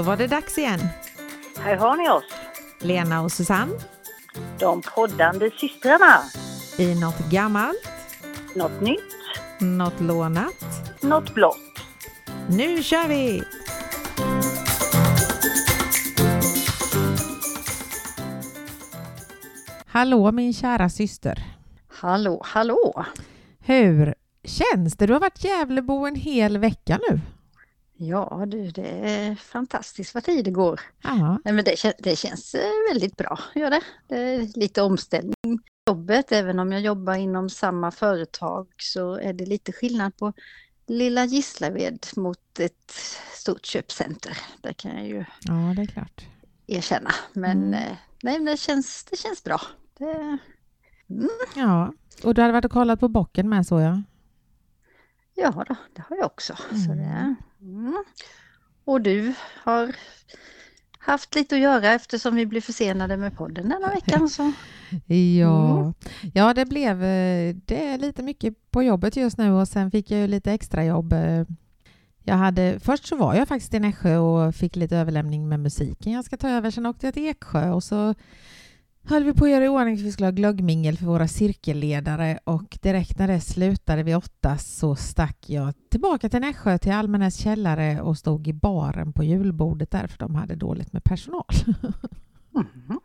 Då var det dags igen. Här har ni oss, Lena och Susanne de poddande systrarna. i något gammalt, Något nytt, något lånat. något blått. Nu kör vi! Hallå min kära syster. Hallå, hallå! Hur känns det? Du har varit Gävlebo en hel vecka nu. Ja du, det är fantastiskt vad tid det går. Ja, Nej, men det, det känns eh, väldigt bra, gör det. Det är lite omställning jobbet, även om jag jobbar inom samma företag så är det lite skillnad på lilla Gislaved mot ett stort köpcenter. Det kan jag ju ja det är klart. erkänna. Men Mm. eh, nej, men det, känns, det känns bra. Det, Ja, och du hade varit och kollat på bocken med så jag. ja då, det har jag också. Så Mm. det, mm. Och du har haft lite att göra eftersom vi blev försenade med podden denna veckan. Så. Ja. Mm. ja, det blev eh, det är lite mycket på jobbet just nu och sen fick jag ju lite extra jobb. eh. Jag hade, först så var jag faktiskt i Nässjö och fick lite överlämning med musiken jag ska ta över. Sen åkte jag till Eksjö och så höll vi på att göra i ordning för vi skulle ha glöggmingel för våra cirkelledare och direkt när det slutade vid åtta så stack jag tillbaka till Nässjö till Almenäs källare och stod i baren på julbordet där för de hade dåligt med personal. Mhm.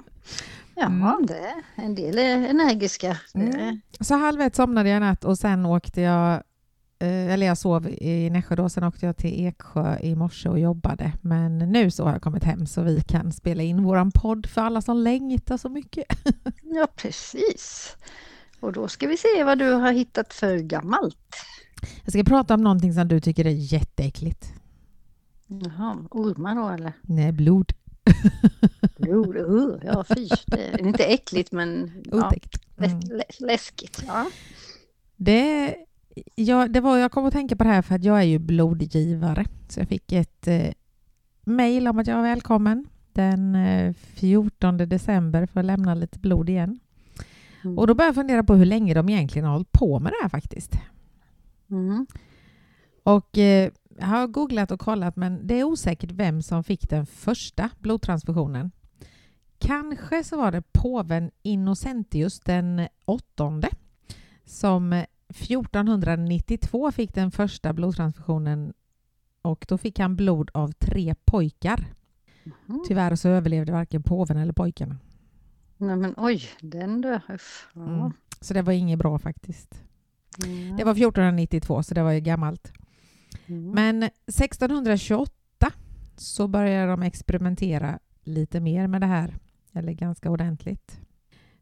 Ja, Mm. det, en del är energiska. Mm. Så halv ett somnade jag natt och sen åkte jag, eller jag sov i Nässjö då, sen åkte jag till Eksjö i morse och jobbade. Men nu så har jag kommit hem så vi kan spela in våran podd för alla som längtar så mycket. Ja, precis. Och då ska vi se vad du har hittat för gammalt. Jag ska prata om någonting som du tycker är jätteäckligt. Jaha, ormar då eller? Nej, blod. Det- uh, ja fy. Det är inte äckligt men ja, Otäckt. Mm. lä- lä- läskigt. Ja. Det, ja, det var, jag kom att tänka på det här för att jag är ju blodgivare. Så jag fick ett eh, mejl om att jag var välkommen den eh, 14 december för att lämna lite blod igen. Mm. Och då började jag fundera på hur länge de egentligen har hållit på med det här faktiskt. Mm. Och eh, jag har googlat och kollat men det är osäkert vem som fick den första blodtransfusionen. Kanske så var det påven Innocentius den åttonde som 1492 fick den första blodtransfusionen och då fick han blod av tre pojkar. Mhm. Tyvärr så överlevde varken påven eller pojkarna. Nej men oj, den du. Ja. Mm. Så det var inget bra faktiskt. Mm. Det var 1492 så det var ju gammalt. Mm. Men 1628 så började de experimentera lite mer med det här, eller ganska ordentligt.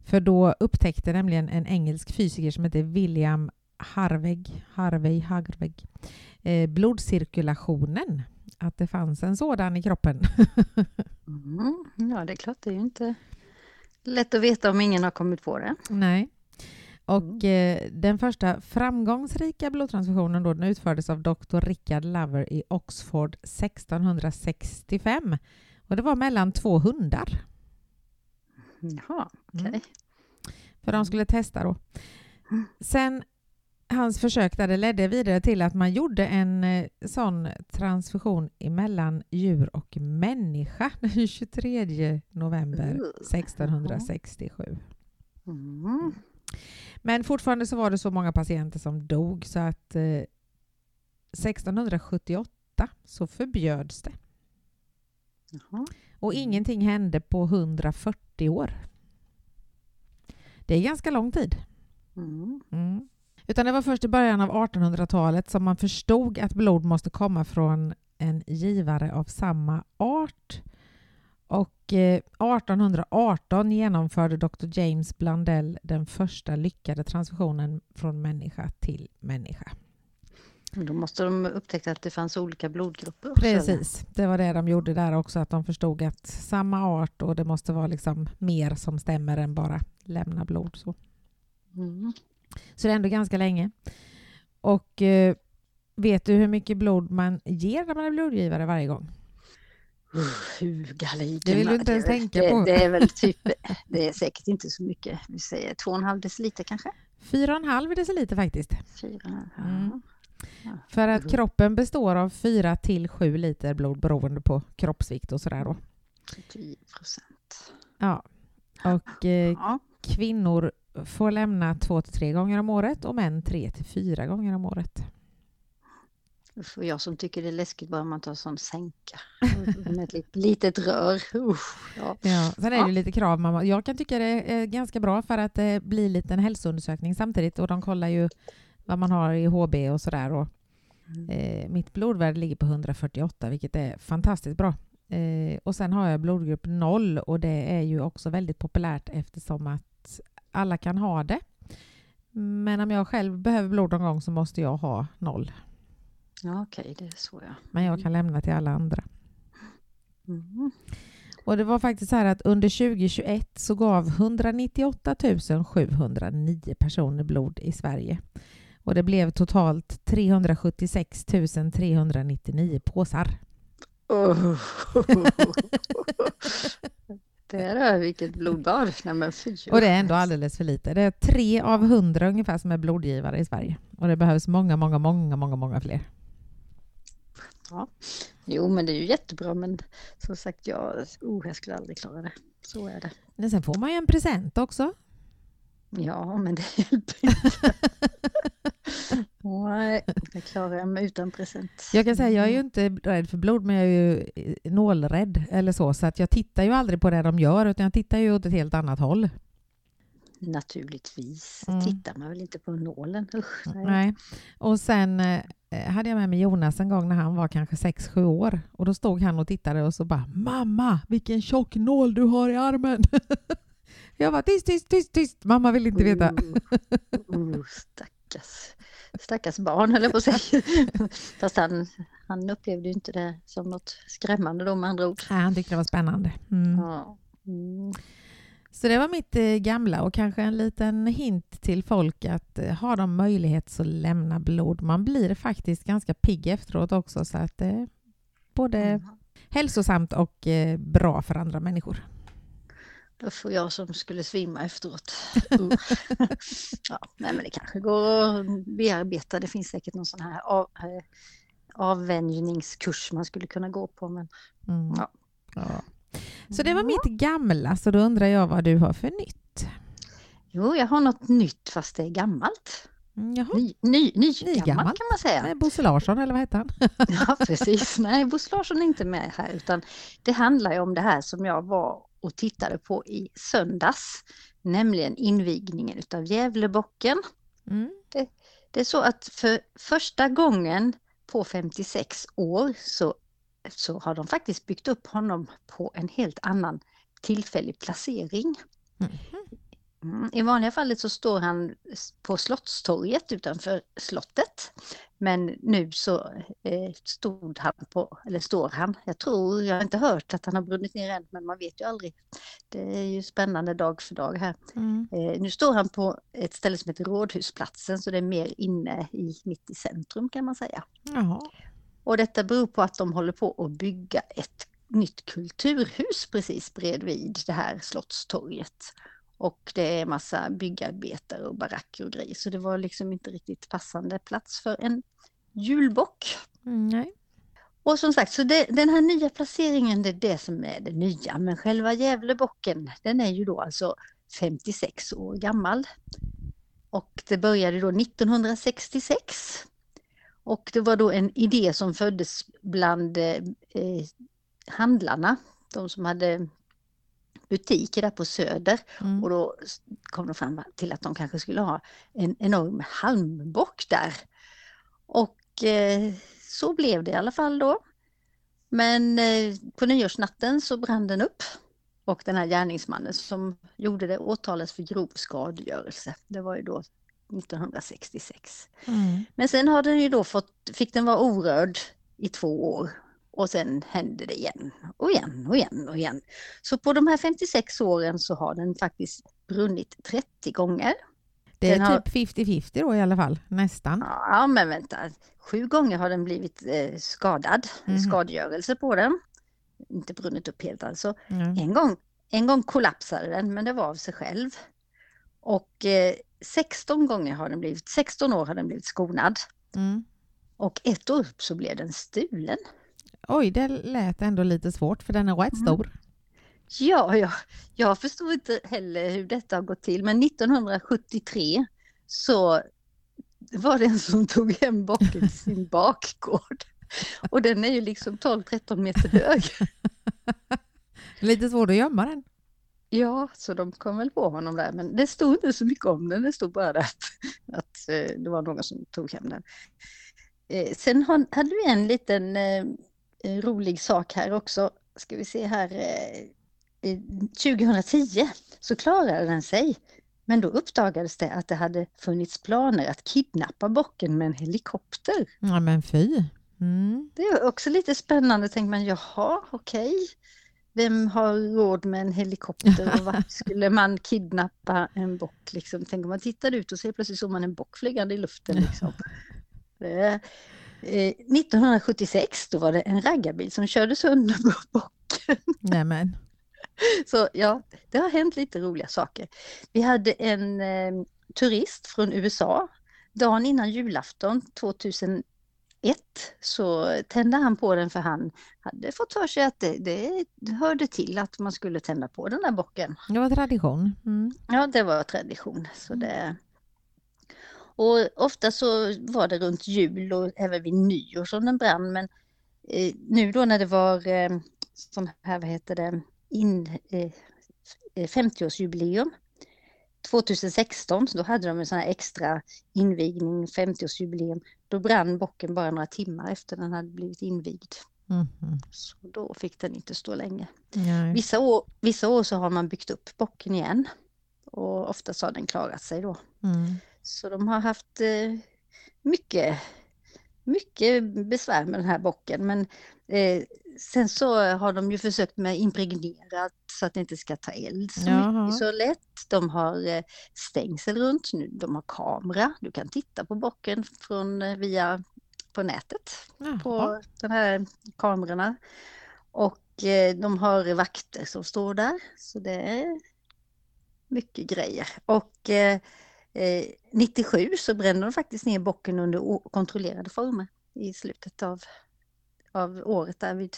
För då upptäckte nämligen en engelsk fysiker som heter William Harvey, Harvey, Harvey eh, blodcirkulationen, att det fanns en sådan i kroppen. Mm. Ja, det är klart, det är ju inte lätt att veta om ingen har kommit på det. Nej. Och eh, den första framgångsrika blodtransfusionen då, den utfördes av Dr. Richard Lover i Oxford 1665. Och det var mellan två hundar. Jaha, okej. Mm. För de skulle testa då. Sen hans försök där det ledde vidare till att man gjorde en eh, sån transfusion mellan djur och människa den 23 november Uh, 1667. Mm. Men fortfarande så var det så många patienter som dog så att eh, 1678 så förbjöds det. Och Mm. ingenting hände på 140 år. Det är ganska lång tid. Mm. Mm. Utan det var först i början av 1800-talet som man förstod att blod måste komma från en givare av samma art. Och eh, 1818 genomförde Dr. James Blundell den första lyckade transfusionen från människa till människa. Då måste de upptäcka att det fanns olika blodgrupper också, eller? Precis, det var det de gjorde där också, att de förstod att samma art och det måste vara liksom mer som stämmer än bara lämna blod. Så, Mm. så det är ändå ganska länge. Och eh, vet du hur mycket blod man ger när man är blodgivare varje gång? Hugaligen. Det vill du inte ens tänka det, på. Det är väl typ, det är säkert inte så mycket. Vi säger två och en halv deciliter kanske? 4,5 deciliter faktiskt. Fyra. Mm. Ja. För att Mm. kroppen består av 4 till 7 liter blod beroende på kroppsvikt och sådär då. 10 procent. Ja. Och eh, Ja. kvinnor får lämna 2 till 3 gånger om året och män 3 till 4 gånger om året. Usch, och jag som tycker det är läskigt bara man tar sån sänka med ett lit- litet rör. Usch, ja. Ja, sen är det Ja. ju lite krav. Jag kan tycka det är ganska bra för att det blir lite en hälsoundersökning samtidigt och de kollar ju vad man har i HB och sådär. Och, Mm. eh, mitt blodvärde ligger på 148 vilket är fantastiskt bra. Eh, och sen har jag blodgrupp 0 och det är ju också väldigt populärt eftersom att alla kan ha det. Men om jag själv behöver blod någon gång så måste jag ha 0. Ja, okej, det är så ja. Men jag kan lämna till alla andra. Mm. Och det var faktiskt så här att under 2021 så gav 198 709 personer blod i Sverige. Och det blev totalt 376 399 påsar. Oh. Där är vilket blodbad. Nej, men fy. Och det är ändå alldeles för lite. Det är tre av hundra ungefär som är blodgivare i Sverige. Och det behövs många, många, många, många, många fler. Jo, men det är ju jättebra. Men som sagt, jag, oh, jag skulle aldrig klara det. Så är det. Men sen får man ju en present också. Ja, men det hjälper inte. Nej, jag klarar jag mig utan present. Jag kan säga, jag är ju inte rädd för blod, men jag är ju nålrädd eller så. Så att jag tittar ju aldrig på det de gör, utan jag tittar ju åt ett helt annat håll. Naturligtvis Mm. tittar man väl inte på nålen. Usch, nej. Nej. Och sen eh, hade jag med mig Jonas en gång när han var kanske 6-7 år. Och då stod han och tittade och så bara Mamma, vilken tjock nål du har i armen. jag var tyst, tyst, tyst, tyst. Mamma vill inte veta. Uh, uh, stackars, stackars barn höll jag på att säga. Fast han, han upplevde ju inte det som något skrämmande då med andra ord. Nej, han tyckte det var spännande. Mm. Ja. Mm. Så det var mitt eh, gamla och kanske en liten hint till folk att eh, har de möjlighet så lämna blod. Man blir faktiskt ganska pigg efteråt också så att det är både hälsosamt och eh, bra för andra människor. Då får jag som skulle svimma efteråt. Uh. ja, nej men det kanske går att bearbeta. Det finns säkert någon sån här av, eh, avvänjningskurs man skulle kunna gå på. Men Mm. Ja. Ja. Så det var mitt gamla, så då undrar jag vad du har för nytt? jo, jag har något nytt fast det är gammalt. Mm, Jaha, Ny, ny, ny, Nygammalt. gammalt kan man säga. Nej, Bosse Larsson eller vad hette han? Ja, precis. Nej, Bosse Larsson är inte med här utan det handlar ju om det här som jag var och tittade på i söndags, nämligen invigningen utav Gävlebocken. Mm. Det är så att för första gången på 56 år så, så har de faktiskt byggt upp honom på en helt annan tillfällig placering. Mm, I vanliga fallet så står han på Slottstorget utanför slottet. Men nu så eh, stod han på, eller står han, jag tror, jag har inte hört att han har brunnit ner än, men man vet ju aldrig. Det är ju spännande dag för dag här. Mm. Eh, nu står han på ett ställe som heter Rådhusplatsen, så det är mer inne i, mitt i centrum kan man säga. Jaha. Och detta beror på att de håller på att bygga ett nytt kulturhus precis bredvid det här Slottstorget. Och det är massa byggarbetare och baracker och grejer, så det var liksom inte riktigt passande plats för en julbock. Mm, nej. Och som sagt, så det, den här nya placeringen, det är det som är det nya. Men själva Gävlebocken, den är ju då alltså 56 år gammal. Och det började då 1966. Och det var då en idé som föddes bland eh, eh, handlarna, de som hade butiker där på Söder. Mm. Och då kom de fram till att de kanske skulle ha en enorm halmbock där. Och eh, så blev det i alla fall då. Men eh, på nyårsnatten så brann den upp. Och den här gärningsmannen som gjorde det åtalades för grov skadegörelse. Det var ju då 1966. Mm. Men sen har den ju då fått, fick den vara orörd i två år. Och sen hände det igen och igen och igen och igen. Så på de här 56 åren så har den faktiskt brunnit 30 gånger. Det är Den har- typ 50-50 då i alla fall, nästan. Ja, men vänta. Sju gånger har den blivit eh, skadad, Mhm. skadegörelse på den. Inte brunnit upp helt alltså. Mm. En gång, en gång kollapsade den, men det var av sig själv. Och eh, 16 gånger har den blivit, 16 år har den blivit skonad. Mm. Och ett år upp så blev den stulen. Oj, det lät ändå lite svårt för den är rätt Mm. stor. Ja, ja, jag förstår inte heller hur detta har gått till, men 1973 så var det en som tog hem bocken till sin bakgård. Och den är ju liksom 12-13 meter hög. Lite svårt att gömma den. Ja, så de kom väl på honom där, men det stod inte så mycket om den. Det stod bara att, att eh, det var någon som tog hem den. Eh, Sen hade vi en liten eh, rolig sak här också. Ska vi se här. eh, eh, 2010 så klarade den sig. Men då uppdagades det att det hade funnits planer att kidnappa bocken med en helikopter. Ja, men fy. Mm. Det är också lite spännande, tänker man, jaha, okej. Vem har råd med en helikopter och vart skulle man kidnappa en bock? Liksom? Tänk om man tittar ut och ser plötsligt så man en bock flygande i luften. Liksom. Det, eh, 1976 då var det en raggarbil som körde sönder bocken. Nej, men. Så ja, det har hänt lite roliga saker. Vi hade en eh, turist från USA. Dagen innan julafton 2001 så tände han på den för han hade fått för sig att det, det hörde till att man skulle tända på den där bocken. Det var tradition. Mm. Ja, det var tradition. Så det... Och ofta så var det runt jul och även vid nyår som den brann. Men eh, nu då när det var eh, sån här, vad heter det, in, eh, eh, 50-årsjubileum 2016, så då hade de en sån här extra invigning, 50-årsjubileum. Då brann bocken bara några timmar efter den hade blivit invigd. Mhm. Så då fick den inte stå länge. Nej. Vissa år, vissa år så har man byggt upp bocken igen. Och ofta så har den klarat sig då. Mm. Så de har haft eh, mycket, mycket besvär med den här bocken. Men eh, sen så har de ju försökt med impregnerat så att det inte ska ta eld så, Jaha. mycket, så lätt. De har eh, stängsel runt, nu, de har kamera. Du kan titta på bocken från, via på nätet Jaha. på de här kamerorna. Och de har vakter som står där. Så det är mycket grejer. Och eh, eh, 97 så brände de faktiskt ner bocken under kontrollerade former i slutet av, av året där vid,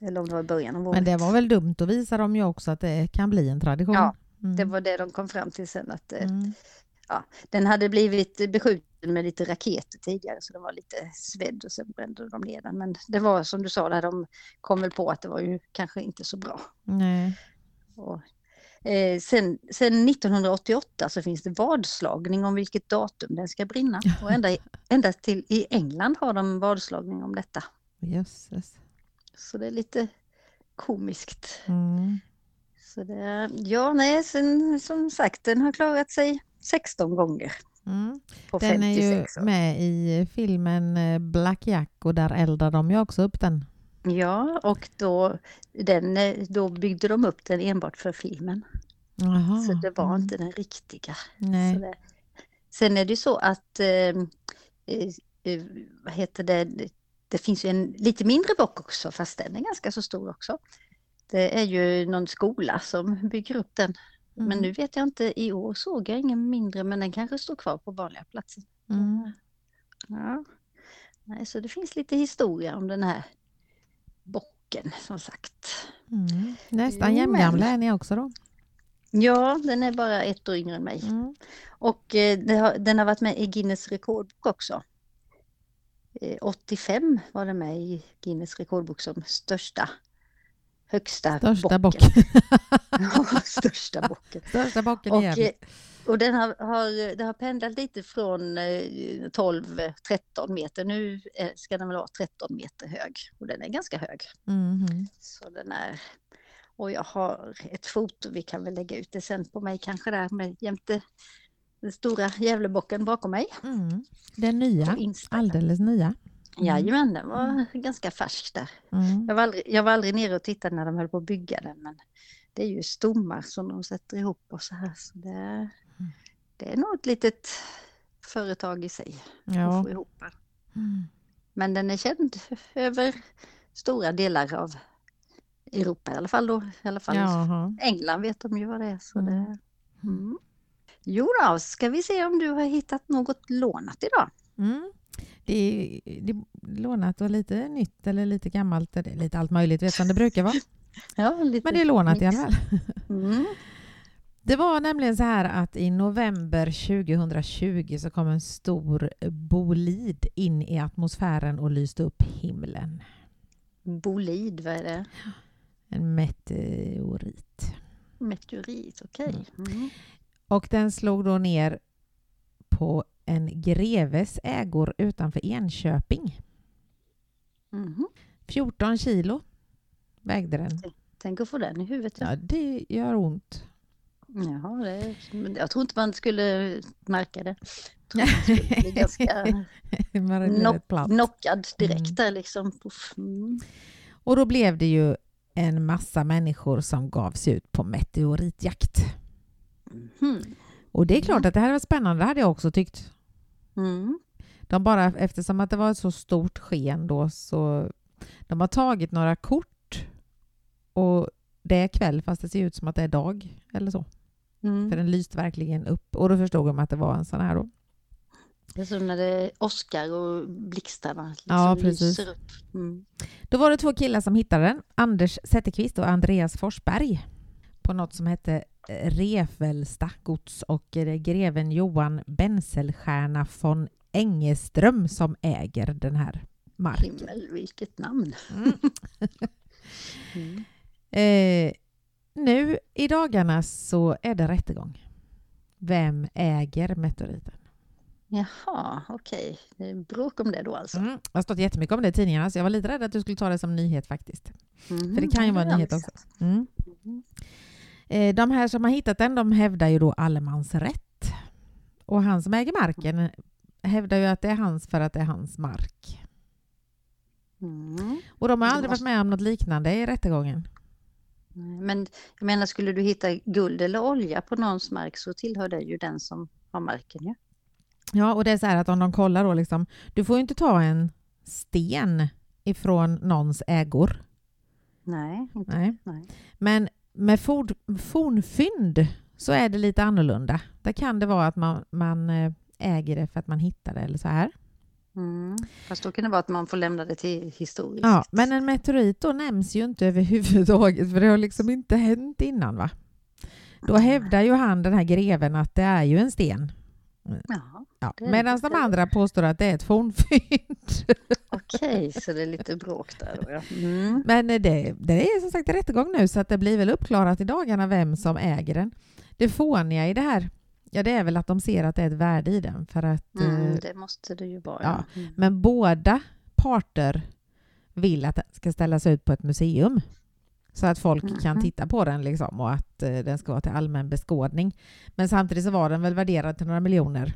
eller om det var i början av året. Men det var väl dumt att visa dem ju också att det kan bli en tradition. Ja, Mm. Det var det de kom fram till sen att eh, Mm. den hade blivit beskjuten med lite raketer tidigare så den var lite svedd och sen brände de ner den. Men det var som du sa där, de kom väl på att det var ju kanske inte så bra. Nej. Och, eh, sen, sen 1988 så finns det vadslagning om vilket datum den ska brinna. Och ända, ända till i England har de vadslagning om detta. Jösses. Så det är lite komiskt. Mm. Så det, ja, nej, sen, som sagt, den har klarat sig 16 gånger Mm. Den är ju 56 år. med i filmen eh, Black Jack och där eldar de ju också upp den. Ja, och då, den, eh, då byggde de upp den enbart för filmen. Jaha. Så det var mm. inte den riktiga. Så Nej. sen är det ju så att, eh, eh, eh, vad heter det, det- finns ju en lite mindre bock också, fast den är ganska så stor också. Det är ju någon skola som bygger upp den. Men Mm. nu vet jag inte, i år såg jag ingen mindre, men den kanske står kvar på vanliga platser. Mm. Ja. Nej, så det finns lite historia om den här bocken som sagt. Mm. Nästan Jo, jämngamla är ni också då. Ja, den är bara ett år yngre än mig. Mm. Och eh, har, den har varit med i Guinness rekordbok också. Eh, 85 var den med i Guinness rekordbok som största, högsta Största bocken. bocken. Ja, största bocken. Största bocken Och, i Gävle. Och den har, har, det har pendlat lite från eh, 12-13 meter. Nu eh, ska den väl vara 13 meter hög och den är ganska hög. Mhm. Så den är... Och jag har ett foto, vi kan väl lägga ut det sen på mig kanske där med jämte den stora Gävlebocken bakom mig. Mm. Den nya, alldeles nya. Jajamän, den var ganska färsk där. Mm. Jag var, aldrig, jag var aldrig nere och tittade när de höll på att bygga den men det är ju stommar som de sätter ihop och så här. Så det, det är nog ett litet företag i sig att Ja. få ihop. Mm. Men den är känd över stora delar av Europa i alla fall då. I alla fall Jaha. England vet de ju vad det är. Så Mm. det, mm. Jo då, ska vi se om du har hittat något lånat idag? Mm. Det är, det är lånat och lite nytt eller lite gammalt. Är lite allt möjligt, vet som det brukar vara. Ja, Men det är lånat i alla mix. fall. Mm. Det var nämligen så här att i november 2020 så kom en stor bolid in i atmosfären och lyste upp himlen. Bolid, vad är det? En meteorit. Meteorit, okej. Mm. Och den slog då ner på en greves ägor utanför Enköping. Mhm. 14 kilo vägde den. Tänk att få den i huvudet. Ja. Ja, det gör ont. Jaha, det jag tror inte man skulle märka det. Jag tror man bli ganska knock, knockad direkt Mm. där liksom. Mm. Och då blev det ju en massa människor som gav sig ut på meteoritjakt. Mhm. Och det är klart att det här var spännande, det hade jag också tyckt. Mm. De bara, eftersom att det var ett så stort sken då så de har tagit några kort och det är kväll fast det ser ut som att det är dag eller så. Mm. För den lyste verkligen upp och då förstod de att det var en sån här då. Det är som när det åskar och blixtarna liksom Ja, precis. lyser upp. Mm. Då var det två killar som hittade den, Anders Zetterqvist och Andreas Forsberg på något som hette eh, Revelsta gods och det är greven Johan Benselstierna von Engeström som äger den här marken. Himmel, vilket namn. Mm. Mm. Eh, nu i dagarna så är det rättegång. Vem äger meteoriten? Jaha, okej. Det är bråk om det då alltså. Mm. Det har stått jättemycket om det i tidningarna så jag var lite rädd att du skulle ta det som nyhet faktiskt. Mhm, För det kan ju vara en jag nyhet också. Mm. Eh, de här som har hittat den de hävdar ju då allemansrätt. Och han som äger marken hävdar ju att det är hans för att det är hans mark. Mm. Och de har aldrig varit med om något liknande i rättegången. Men jag menar, skulle du hitta guld eller olja på någons mark så tillhör det ju den som har marken. Ja? Ja, och det är så här att om de kollar då liksom, du får ju inte ta en sten ifrån någons ägor. Nej, inte. Nej. Nej. Men med ford, fornfynd så är det lite annorlunda. Där kan det vara att man, man eh, äger det för att man hittar det eller så här. Mm. Fast då kan det vara att man får lämna det till historiskt. Ja, men en meteorit då nämns ju inte överhuvudtaget för det har liksom inte hänt innan va? Då hävdar ju han den här greven att det är ju en sten. Jaha, Ja. Medan de andra påstår att det är ett fornfynd. okej, så det är lite bråk där då. Ja. Mm. Men det, det är som sagt rättegång nu så att det blir väl uppklarat i dagarna vem som äger den. Det fåniga i det här, ja det är väl att de ser att det är ett värde i den för att Mm, eh, det måste det ju vara. ja, Mm. Men båda parter vill att den ska ställas ut på ett museum. Så att folk kan Mhm. titta på den liksom och att eh, den ska vara till allmän beskådning. Men samtidigt så var den väl värderad till några miljoner.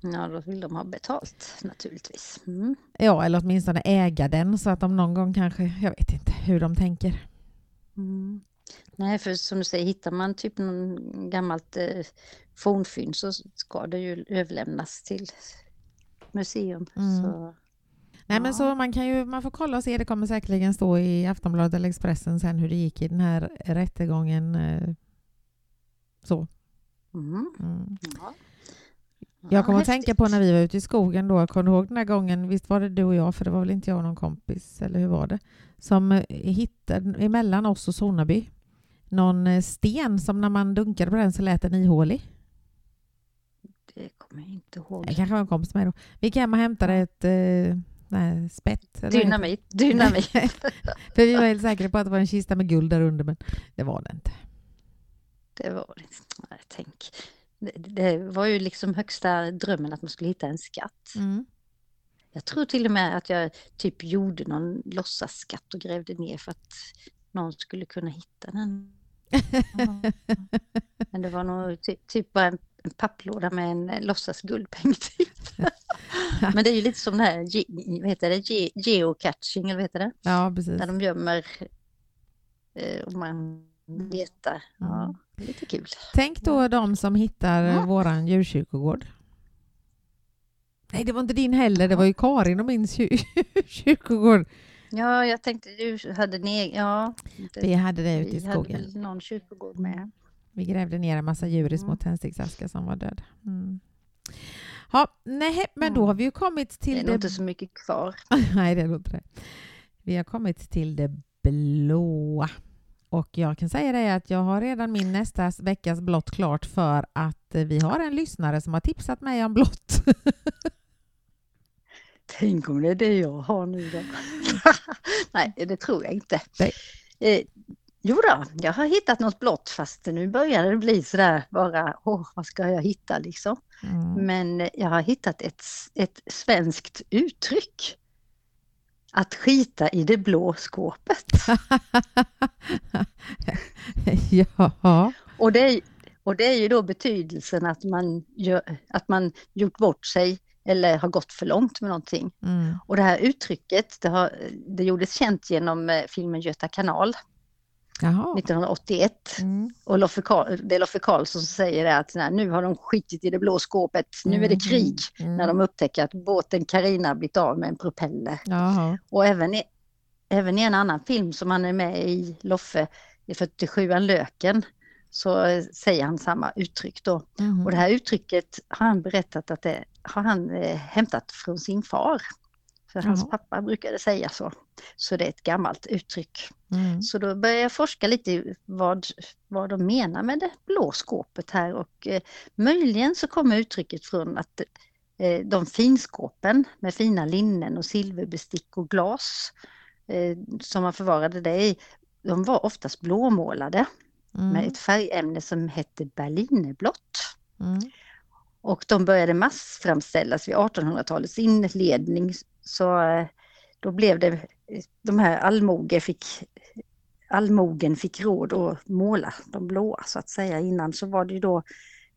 Ja, då vill de ha betalt naturligtvis. Mm. Ja, eller åtminstone äga den så att de någon gång kanske, jag vet inte hur de tänker. Mm. Nej, för som du säger, hittar man typ någon gammalt eh, fornfynd så ska det ju överlämnas till museum. Mm. Så, Nej men Ja. så man kan ju, man får kolla och se, det kommer säkerligen stå i Aftonbladet eller Expressen sen hur det gick i den här rättegången. eh, Så. mm. Mm. Ja. Jag kommer Ja, att tänka häftigt. på när vi var ute i skogen då, kommer du ihåg den här gången, visst var det du och jag, för det var väl inte jag och någon kompis, eller hur var det? Som eh, hittade emellan oss och Sonaby någon eh, sten som när man dunkade på den så lät den ihålig. Det kommer jag inte ihåg. Det kanske var en kompis med då. Vi gick hem och hämtade ett eh, nej, spett. Dynamit, dynamit. För vi var helt säkra på att det var en kista med guld där under, men det var det inte. Det var det. Nej, tänk. Det, det var ju liksom högsta drömmen att man skulle hitta en skatt. Mm. Jag tror till och med att jag typ gjorde någon låtsasskatt och grävde ner för att någon skulle kunna hitta den. Men det var nog ty, typ bara en, en papplåda med en eh, låtsas guldpeng typ. Men det är ju lite som det här, ge, vad heter det, ge, geocaching eller vad heter det? Ja, precis. Där de gömmer eh, och man letar. Ja, Mm. lite kul. Tänk då de som hittar Ja. ja. våran djurkyrkogård. Nej, det var inte din heller. Det var ju Karin och min kyr- kyrkogård. Ja, jag tänkte du hade egen, ja. det- Vi hade det ute i vi hade skogen. väl någon kyrkogård med. Vi grävde ner en massa djur i små tändsticksaskar som var döda. Mm. Ja, nej, men då har vi ju kommit till Det är nog inte så mycket kvar. Nej, det är inte det. Vi har kommit till det blåa. Och jag kan säga det att jag har redan min nästa veckas blått klart för att eh, vi har en lyssnare som har tipsat mig om blått. Tänk om det är det jag har nu då? Nej, det tror jag inte. Nej. Jo då, jag har hittat något blått fast nu börjar det bli sådär bara, åh, vad ska jag hitta liksom? Mm. Men jag har hittat ett, ett svenskt uttryck. Att skita i det blå skåpet. ja. Och det, är, och det är ju då betydelsen att man, gör, att man gjort bort sig eller har gått för långt med någonting. Mm. Och det här uttrycket, det, har, det gjordes känt genom eh, filmen Göta kanal Jaha. 1981. Mm. Och Loffe Karl, det är Loffe Karlsson som säger det att nej, nu har de skitit i det blå skåpet, nu är det krig. Mm. När de upptäcker att båten Carina blivit av med en propeller. Jaha. Och även i, även i en annan film som han är med i, Loffe, i 47an Löken, så säger han samma uttryck då. Och det här uttrycket har han berättat att det har han eh, hämtat från sin far. För hans Jaha. pappa brukade säga så. Så det är ett gammalt uttryck. Mm. Så då började jag forska lite vad, vad de menar med det blå skåpet här och eh, möjligen så kommer uttrycket från att eh, de finskåpen med fina linnen och silverbestick och glas eh, som man förvarade det i, de var oftast blåmålade med Mm. ett färgämne som hette berlinerblått. Mm. Och de började massframställas vid 1800-talets inledning. Så eh, då blev det, de här allmoge fick, allmogen fick råd att måla de blåa så att säga. Innan så var det ju då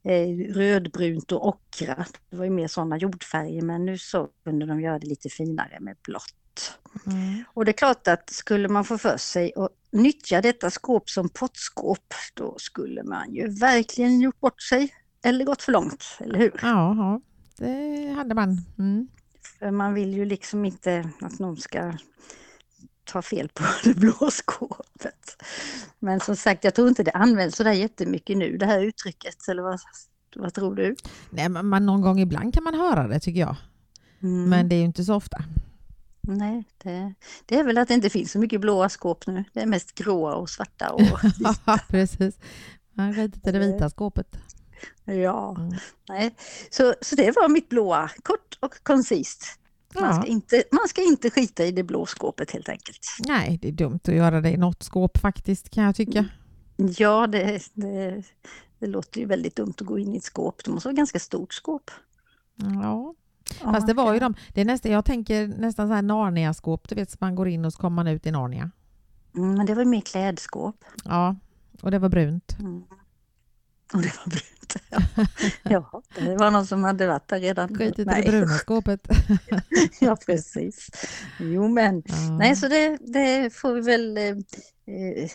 eh, rödbrunt och ockra. Det var ju mer sådana jordfärger men nu så kunde de göra det lite finare med blått. Mm. Och det är klart att skulle man få för sig att nyttja detta skåp som pottskåp, då skulle man ju verkligen gjort bort sig eller gått för långt, eller hur? Ja, ja, det hade man. Mm. För man vill ju liksom inte att någon ska ta fel på det blå skåpet. Men som sagt, jag tror inte det används sådär jättemycket nu, det här uttrycket, eller vad, vad tror du? Nej, men någon gång ibland kan man höra det tycker jag. Mm. Men det är ju inte så ofta. Nej, det, det är väl att det inte finns så mycket blåa skåp nu. Det är mest gråa och svarta och Precis. Man i det vita skåpet. Ja, Mm. nej. Så, så det var mitt blåa, kort och koncist. Man Ja. ska, inte, man ska inte skita i det blå skåpet helt enkelt. Nej, det är dumt att göra det i något skåp faktiskt kan jag tycka. Ja, det, det, det låter ju väldigt dumt att gå in i ett skåp. Det måste vara ett ganska stort skåp. Ja, Ja, fast det var ju de. Det är nästan, jag tänker nästan så här Narnia-skåp, du vet, så man går in och så kommer man ut i Narnia. Mm, men det var mer klädskåp. Ja, och det var brunt. Mm. Och det var brunt. Ja. ja, det var någon som hade varit där redan. Skitit i det bruna skåpet. Ja, precis. Jo, men Ja. Nej, så det, det får vi väl eh,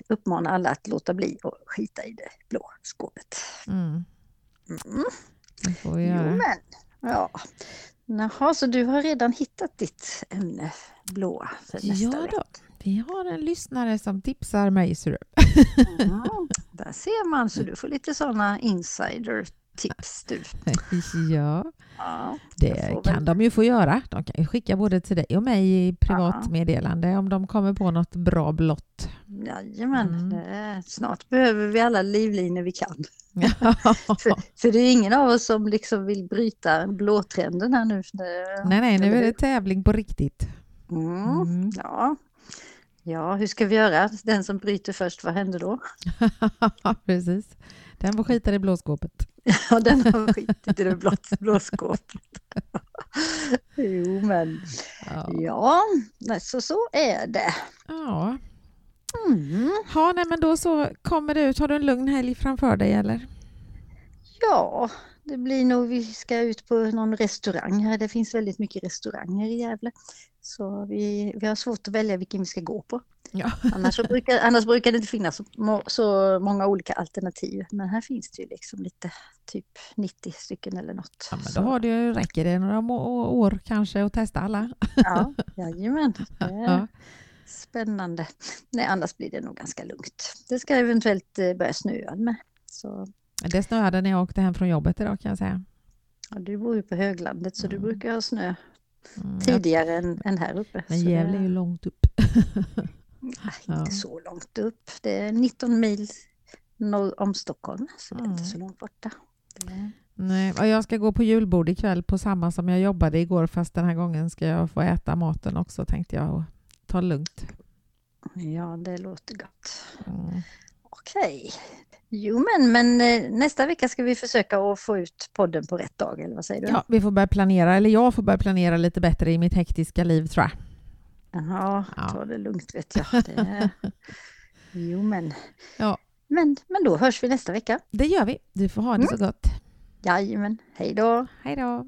uppmana alla att låta bli och skita i det blå skåpet. Mm, Mm. det får vi Jo, göra. men. Ja. Jaha, så du har redan hittat ditt ämne blåa för nästa Ja vecka? då, vi har en lyssnare som tipsar mig. ser du. Mm, där ser man, så du får lite sådana insider-tips du. ja, Ja, det kan väl- de ju få göra. De kan ju skicka både till dig och mig i privat Ja. om de kommer på något bra blått. Jajamän, Mm. det, snart behöver vi alla livlinor vi kan. För, för det är ingen av oss som liksom vill bryta blåtrenden här nu. Nej, nej, nu är det tävling på riktigt. Mm. Mm. Ja. Ja, hur ska vi göra? Den som bryter först, vad händer då? Precis. Den får skita i blåskåpet. Ja, den har skitit i det blå, blå skåpet. jo, men Ja. ja, så så är det. ja. Mm. Ha, nej, men då så kommer du ut. Har du en lugn helg framför dig eller? Ja, det blir nog, vi ska ut på någon restaurang här. Det finns väldigt mycket restauranger i Gävle. Så vi, vi har svårt att välja vilken vi ska gå på. Ja. Annars, brukar, annars brukar det inte finnas så, må- så många olika alternativ. Men här finns det ju liksom lite, typ 90 stycken eller något. ja men då har ju- räcker det några år kanske att testa alla. Ja, jajamän. Det Ja. Spännande. Nej, annars blir det nog ganska lugnt. Det ska eventuellt eh, börja snöa med. Så, Det snöade när jag åkte hem från jobbet idag kan jag säga. Ja, du bor ju på höglandet så du Mm. brukar ha snö Mm, ja. tidigare än, än här uppe. Men Gävle är ju långt upp. Nej, Ja. inte så långt upp. Det är 19 mil norr om Stockholm, så det är inte Mm. så långt borta. Nej, och jag ska gå på julbord ikväll på samma som jag jobbade igår fast den här gången ska jag få äta maten också tänkte jag och ta lugnt. Ja, det låter gott. Mm. Okej. Jo, men, men eh, nästa vecka ska vi försöka att få ut podden på rätt dag, eller vad säger du? Ja, vi får börja planera, eller jag får börja planera lite bättre i mitt hektiska liv tror jag. Jaha, Ja. ta det lugnt vet jag. Det... Jo, men... Ja. men... Men då hörs vi nästa vecka. Det gör vi. Du får ha det så gott. Jajamän, hej då! Hej då!